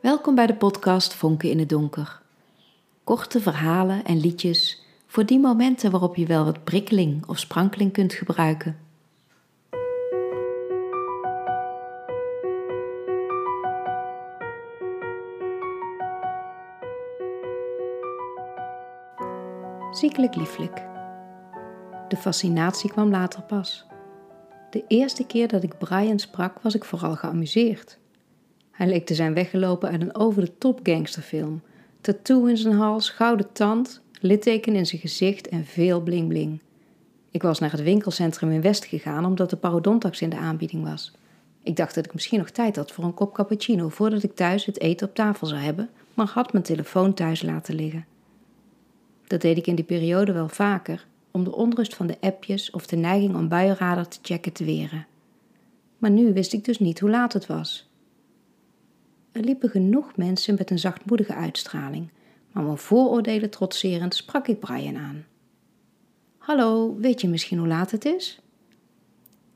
Welkom bij de podcast Vonken in het Donker. Korte verhalen en liedjes voor die momenten waarop je wel wat prikkeling of sprankeling kunt gebruiken. Ziekelijk lieflijk. De fascinatie kwam later pas. De eerste keer dat ik Brian sprak, was ik vooral geamuseerd. Hij leek te zijn weggelopen uit een over-de-top gangsterfilm. Tattoo in zijn hals, gouden tand, litteken in zijn gezicht en veel bling-bling. Ik was naar het winkelcentrum in West gegaan omdat de parodontax in de aanbieding was. Ik dacht dat ik misschien nog tijd had voor een kop cappuccino voordat ik thuis het eten op tafel zou hebben, maar had mijn telefoon thuis laten liggen. Dat deed ik in die periode wel vaker, om de onrust van de appjes of de neiging om buienradar te checken te weren. Maar nu wist ik dus niet hoe laat het was. Er liepen genoeg mensen met een zachtmoedige uitstraling, maar mijn vooroordelen trotserend sprak ik Brian aan. Hallo, weet je misschien hoe laat het is?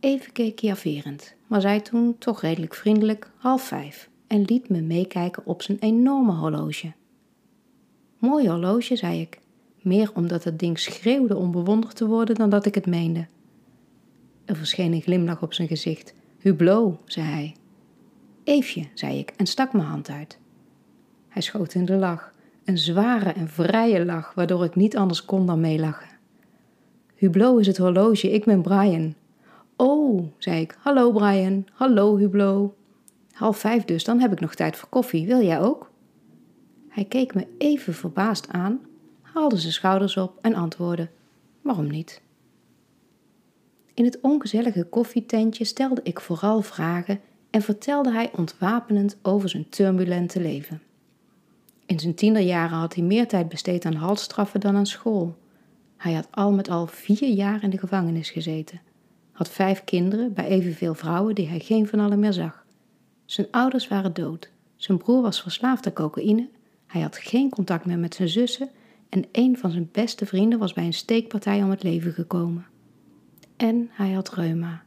Even keek hij afwerend, maar zei toen toch redelijk vriendelijk half vijf en liet me meekijken op zijn enorme horloge. Mooi horloge, zei ik meer omdat het ding schreeuwde om bewonderd te worden dan dat ik het meende. Er verscheen een glimlach op zijn gezicht. Hublot, zei hij. Eefje, zei ik en stak mijn hand uit. Hij schoot in de lach, een zware en vrije lach, waardoor ik niet anders kon dan meelachen. Hublot is het horloge, ik ben Brian. Oh, zei ik, hallo Brian, hallo Hublot. Half vijf dus, dan heb ik nog tijd voor koffie, wil jij ook? Hij keek me even verbaasd aan, haalde zijn schouders op en antwoordde: Waarom niet? In het ongezellige koffietentje stelde ik vooral vragen en vertelde hij ontwapenend over zijn turbulente leven. In zijn tienerjaren had hij meer tijd besteed aan halsstraffen dan aan school. Hij had al met al vier jaar in de gevangenis gezeten, had vijf kinderen bij evenveel vrouwen die hij geen van allen meer zag. Zijn ouders waren dood, zijn broer was verslaafd aan cocaïne, hij had geen contact meer met zijn zussen en een van zijn beste vrienden was bij een steekpartij om het leven gekomen. En hij had reuma.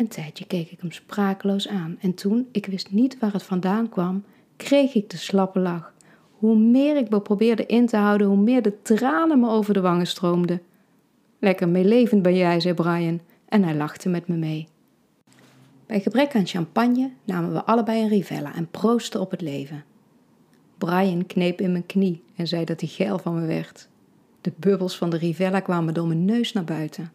Een tijdje keek ik hem sprakeloos aan en toen, ik wist niet waar het vandaan kwam, kreeg ik de slappe lach. Hoe meer ik me probeerde in te houden, hoe meer de tranen me over de wangen stroomden. Lekker meelevend ben jij, zei Brian, en hij lachte met me mee. Bij gebrek aan champagne namen we allebei een Rivella en proosten op het leven. Brian kneep in mijn knie en zei dat hij geil van me werd. De bubbels van de Rivella kwamen door mijn neus naar buiten.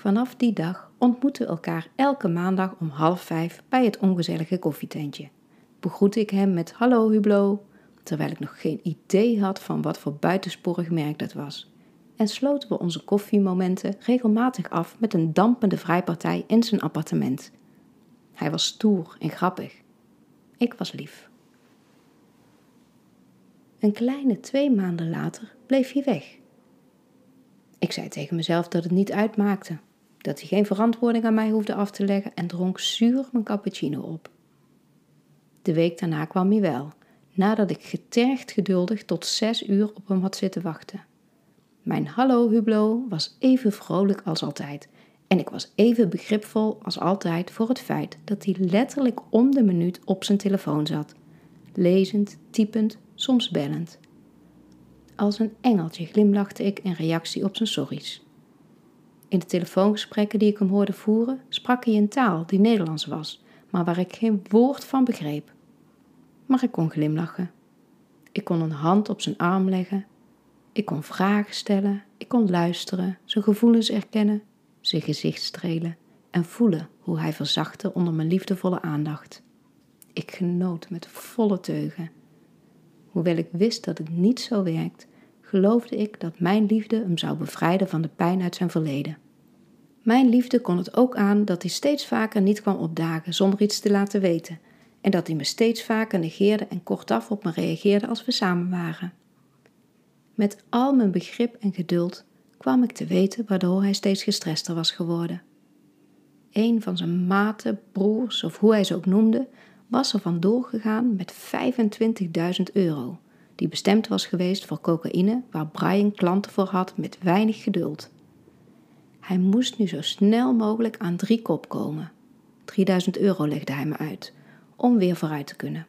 Vanaf die dag ontmoetten we elkaar elke maandag om half vijf bij het ongezellige koffietentje. Begroette ik hem met hallo Hublot, terwijl ik nog geen idee had van wat voor buitensporig merk dat was. En sloten we onze koffiemomenten regelmatig af met een dampende vrijpartij in zijn appartement. Hij was stoer en grappig. Ik was lief. Een kleine twee maanden later bleef hij weg. Ik zei tegen mezelf dat het niet uitmaakte, dat hij geen verantwoording aan mij hoefde af te leggen en dronk zuur mijn cappuccino op. De week daarna kwam hij wel, nadat ik getergd geduldig tot zes uur op hem had zitten wachten. Mijn hallo Hublot was even vrolijk als altijd en ik was even begripvol als altijd voor het feit dat hij letterlijk om de minuut op zijn telefoon zat, lezend, typend, soms bellend. Als een engeltje glimlachte ik in reactie op zijn sorries. In de telefoongesprekken die ik hem hoorde voeren, sprak hij een taal die Nederlands was, maar waar ik geen woord van begreep. Maar ik kon glimlachen. Ik kon een hand op zijn arm leggen. Ik kon vragen stellen. Ik kon luisteren, zijn gevoelens erkennen, zijn gezicht strelen en voelen hoe hij verzachtte onder mijn liefdevolle aandacht. Ik genoot met volle teugen Hoewel ik wist dat het niet zo werkt, geloofde ik dat mijn liefde hem zou bevrijden van de pijn uit zijn verleden. Mijn liefde kon het ook aan dat hij steeds vaker niet kwam opdagen zonder iets te laten weten, en dat hij me steeds vaker negeerde en kortaf op me reageerde als we samen waren. Met al mijn begrip en geduld kwam ik te weten waardoor hij steeds gestrester was geworden. Een van zijn maten, broers of hoe hij ze ook noemde, was er vandoor gegaan met 25.000 euro, die bestemd was geweest voor cocaïne waar Brian klanten voor had met weinig geduld. Hij moest nu zo snel mogelijk aan drie kop komen. 3000 euro legde hij me uit, om weer vooruit te kunnen.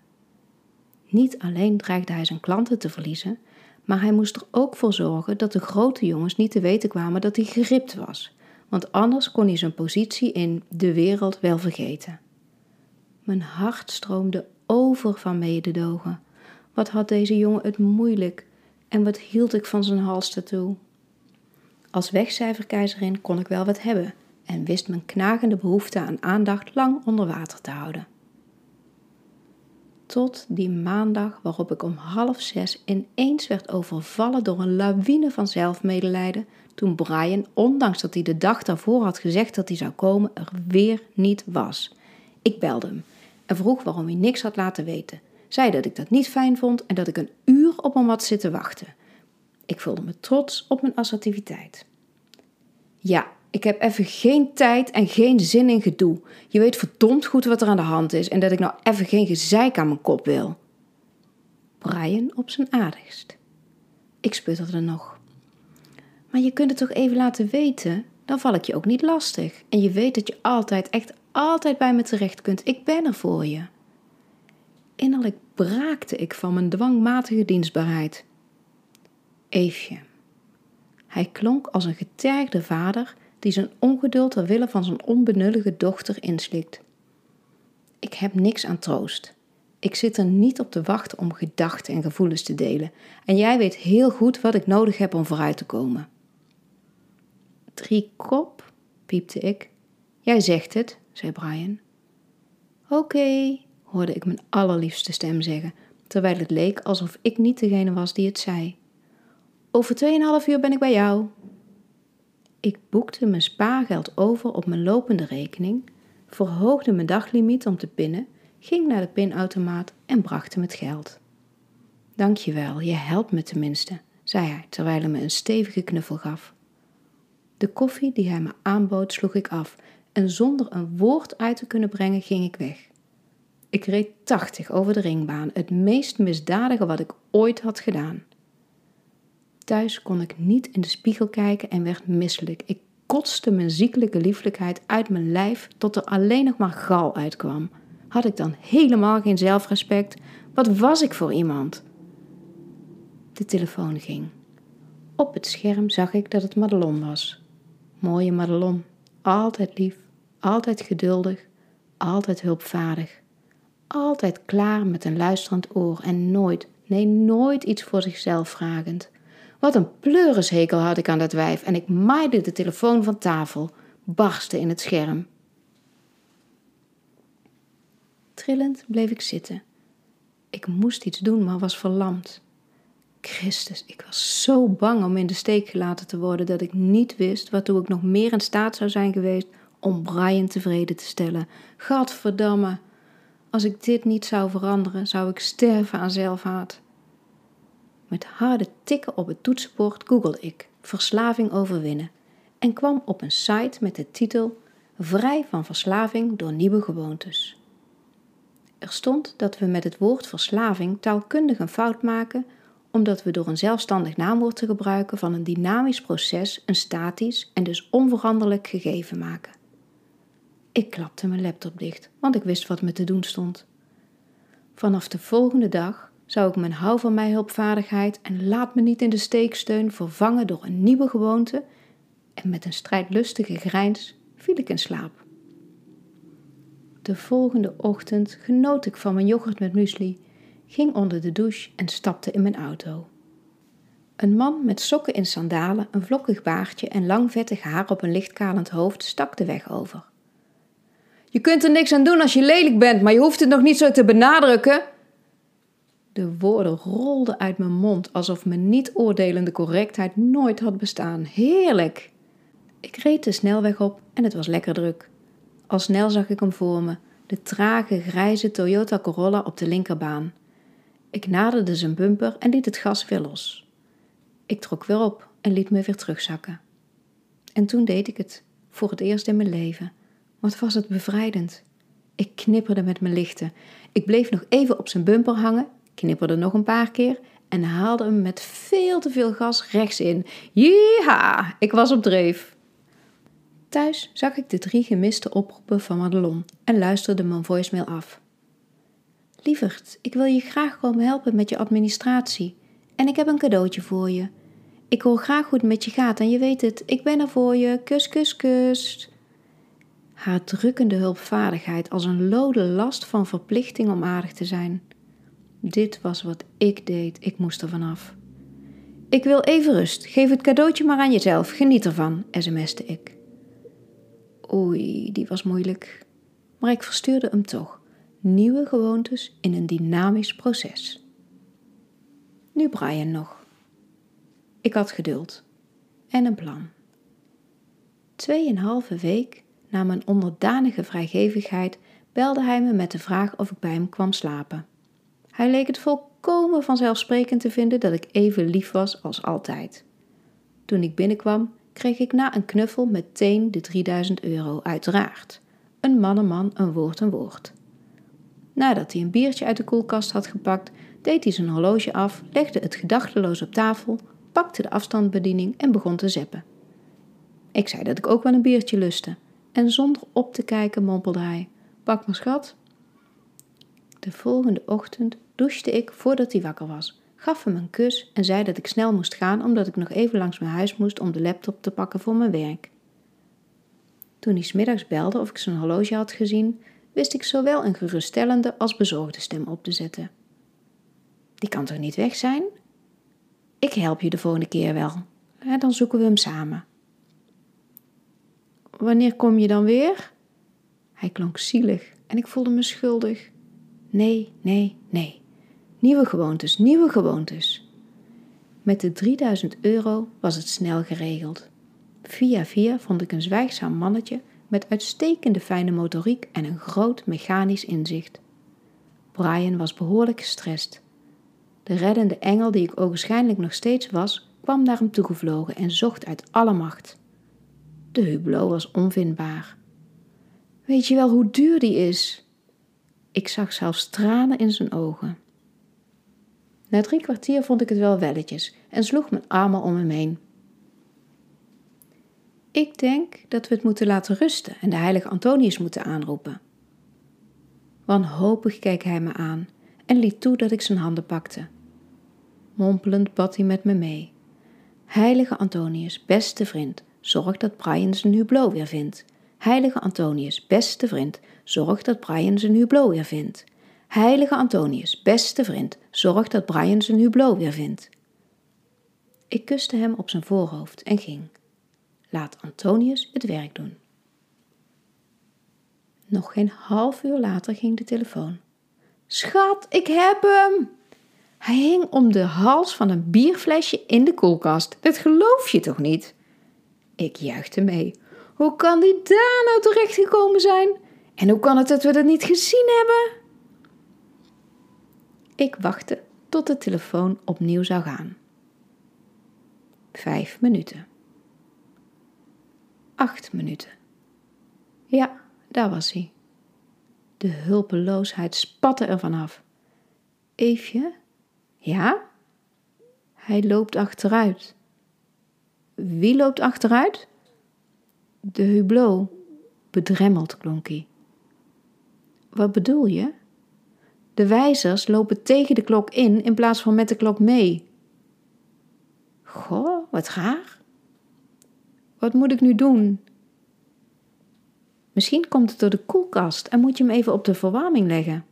Niet alleen dreigde hij zijn klanten te verliezen, maar hij moest er ook voor zorgen dat de grote jongens niet te weten kwamen dat hij geript was, want anders kon hij zijn positie in de wereld wel vergeten. Mijn hart stroomde over van mededogen. Wat had deze jongen het moeilijk en wat hield ik van zijn halstattoo. Als wegcijferkeizerin kon ik wel wat hebben en wist mijn knagende behoefte aan aandacht lang onder water te houden. Tot die maandag waarop ik om half zes ineens werd overvallen door een lawine van zelfmedelijden toen Brian, ondanks dat hij de dag daarvoor had gezegd dat hij zou komen, er weer niet was. Ik belde hem en vroeg waarom hij niks had laten weten. Zei dat ik dat niet fijn vond en dat ik een uur op hem had zitten wachten. Ik voelde me trots op mijn assertiviteit. Ja, ik heb even geen tijd en geen zin in gedoe. Je weet verdomd goed wat er aan de hand is en dat ik nou even geen gezeik aan mijn kop wil. Brian op zijn aardigst. Ik sputterde nog. Maar je kunt het toch even laten weten? Dan val ik je ook niet lastig. En je weet dat je altijd, echt altijd bij me terecht kunt. Ik ben er voor je. Innerlijk braakte ik van mijn dwangmatige dienstbaarheid. Eefje. Hij klonk als een getergde vader die zijn ongeduld ter wille van zijn onbenullige dochter inslikt. Ik heb niks aan troost. Ik zit er niet op te wachten om gedachten en gevoelens te delen. En jij weet heel goed wat ik nodig heb om vooruit te komen. Drie kop, piepte ik. Jij zegt het, zei Brian. Oké, hoorde ik mijn allerliefste stem zeggen, terwijl het leek alsof ik niet degene was die het zei. Over tweeënhalf uur ben ik bij jou. Ik boekte mijn spaargeld over op mijn lopende rekening, verhoogde mijn daglimiet om te pinnen, ging naar de pinautomaat en bracht hem het geld. Dankjewel, je helpt me tenminste, zei hij terwijl hij me een stevige knuffel gaf. De koffie die hij me aanbood sloeg ik af en zonder een woord uit te kunnen brengen ging ik weg. Ik reed tachtig over de ringbaan, het meest misdadige wat ik ooit had gedaan. Thuis kon ik niet in de spiegel kijken en werd misselijk. Ik kotste mijn ziekelijke lieflijkheid uit mijn lijf tot er alleen nog maar gal uitkwam. Had ik dan helemaal geen zelfrespect? Wat was ik voor iemand? De telefoon ging. Op het scherm zag ik dat het Madelon was. Mooie Madelon, altijd lief, altijd geduldig, altijd hulpvaardig. Altijd klaar met een luisterend oor en nooit, nee nooit iets voor zichzelf vragend. Wat een pleurishekel had ik aan dat wijf en ik maaide de telefoon van tafel, barstte in het scherm. Trillend bleef ik zitten. Ik moest iets doen, maar was verlamd. Christus, ik was zo bang om in de steek gelaten te worden dat ik niet wist waartoe ik nog meer in staat zou zijn geweest om Brian tevreden te stellen. Gadverdamme, als ik dit niet zou veranderen, zou ik sterven aan zelfhaat. Met harde tikken op het toetsenbord googelde ik verslaving overwinnen en kwam op een site met de titel Vrij van verslaving door nieuwe gewoontes. Er stond dat we met het woord verslaving taalkundig een fout maken omdat we door een zelfstandig naamwoord te gebruiken van een dynamisch proces een statisch en dus onveranderlijk gegeven maken. Ik klapte mijn laptop dicht, want ik wist wat me te doen stond. Vanaf de volgende dag zou ik mijn hou van mij hulpvaardigheid en laat me niet in de steek steun vervangen door een nieuwe gewoonte en met een strijdlustige grijns viel ik in slaap. De volgende ochtend genoot ik van mijn yoghurt met muesli, ging onder de douche en stapte in mijn auto. Een man met sokken in sandalen, een vlokkig baardje en lang vettig haar op een lichtkalend hoofd stak de weg over. Je kunt er niks aan doen als je lelijk bent, maar je hoeft het nog niet zo te benadrukken, de woorden rolden uit mijn mond alsof mijn niet oordelende correctheid nooit had bestaan. Heerlijk! Ik reed de snelweg op en het was lekker druk. Al snel zag ik hem voor me, de trage grijze Toyota Corolla op de linkerbaan. Ik naderde zijn bumper en liet het gas weer los. Ik trok weer op en liet me weer terugzakken. En toen deed ik het, voor het eerst in mijn leven. Wat was het bevrijdend. Ik knipperde met mijn lichten. Ik bleef nog even op zijn bumper hangen knipperde nog een paar keer en haalde hem met veel te veel gas rechts in. Jeha, ik was op dreef. Thuis zag ik de drie gemiste oproepen van Madelon en luisterde mijn voicemail af. Lieverd, ik wil je graag komen helpen met je administratie. En ik heb een cadeautje voor je. Ik hoor graag hoe het met je gaat en je weet het, ik ben er voor je. Kus, kus, kus. Haar drukkende hulpvaardigheid als een lode last van verplichting om aardig te zijn. Dit was wat ik deed, ik moest er vanaf. Ik wil even rust, geef het cadeautje maar aan jezelf, geniet ervan, sms'te ik. Oei, die was moeilijk. Maar ik verstuurde hem toch. Nieuwe gewoontes in een dynamisch proces. Nu Brian nog. Ik had geduld en een plan. Tweeënhalve week na mijn onderdanige vrijgevigheid belde hij me met de vraag of ik bij hem kwam slapen. Hij leek het volkomen vanzelfsprekend te vinden dat ik even lief was als altijd. Toen ik binnenkwam, kreeg ik na een knuffel meteen de 3000 euro, uiteraard. Een man een man, een woord een woord. Nadat hij een biertje uit de koelkast had gepakt, deed hij zijn horloge af, legde het gedachteloos op tafel, pakte de afstandsbediening en begon te zeppen. Ik zei dat ik ook wel een biertje lustte, en zonder op te kijken mompelde hij: Pak maar schat. De volgende ochtend douchte ik voordat hij wakker was, gaf hem een kus en zei dat ik snel moest gaan omdat ik nog even langs mijn huis moest om de laptop te pakken voor mijn werk. Toen hij smiddags belde of ik zijn horloge had gezien, wist ik zowel een geruststellende als bezorgde stem op te zetten. Die kan toch niet weg zijn? Ik help je de volgende keer wel. En dan zoeken we hem samen. Wanneer kom je dan weer? Hij klonk zielig en ik voelde me schuldig. Nee, nee, nee. Nieuwe gewoontes, nieuwe gewoontes. Met de 3000 euro was het snel geregeld. Via via vond ik een zwijgzaam mannetje met uitstekende fijne motoriek en een groot mechanisch inzicht. Brian was behoorlijk gestrest. De reddende engel die ik ogenschijnlijk nog steeds was, kwam naar hem toegevlogen en zocht uit alle macht. De hublot was onvindbaar. Weet je wel hoe duur die is? Ik zag zelfs tranen in zijn ogen. Na drie kwartier vond ik het wel welletjes en sloeg mijn armen om hem heen. Ik denk dat we het moeten laten rusten en de heilige Antonius moeten aanroepen. Wanhopig keek hij me aan en liet toe dat ik zijn handen pakte. Mompelend bad hij met me mee. Heilige Antonius, beste vriend, zorg dat Brian zijn hublot weer vindt. Heilige Antonius, beste vriend, zorg dat Brian zijn hublot weer vindt. Heilige Antonius, beste vriend, zorg dat Brian zijn hublot weer vindt. Ik kuste hem op zijn voorhoofd en ging. Laat Antonius het werk doen. Nog geen half uur later ging de telefoon. Schat, ik heb hem! Hij hing om de hals van een bierflesje in de koelkast. Dat geloof je toch niet? Ik juichte mee. Hoe kan die daar nou terecht gekomen zijn? En hoe kan het dat we dat niet gezien hebben? Ik wachtte tot de telefoon opnieuw zou gaan. Vijf minuten. Acht minuten. Ja, daar was hij. De hulpeloosheid spatte er vanaf. Eefje? Ja? Hij loopt achteruit. Wie loopt achteruit? De hublot. Bedremmeld klonk hij. Wat bedoel je? De wijzers lopen tegen de klok in in plaats van met de klok mee. Goh, wat raar. Wat moet ik nu doen? Misschien komt het door de koelkast en moet je hem even op de verwarming leggen.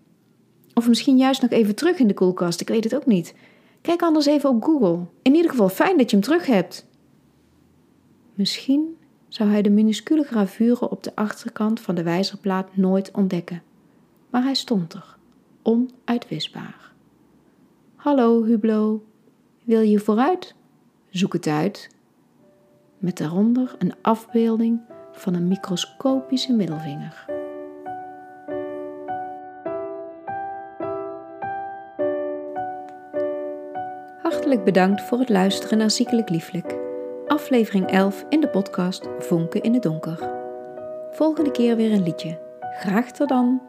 Of misschien juist nog even terug in de koelkast, ik weet het ook niet. Kijk anders even op Google. In ieder geval fijn dat je hem terug hebt. Misschien zou hij de minuscule gravure op de achterkant van de wijzerplaat nooit ontdekken. Maar hij stond er, onuitwisbaar. Hallo, Hublot. Wil je vooruit? Zoek het uit. Met daaronder een afbeelding van een microscopische middelvinger. Hartelijk bedankt voor het luisteren naar Ziekelijk Lieflijk aflevering 11 in de podcast Vonken in het Donker. Volgende keer weer een liedje. Graag tot dan!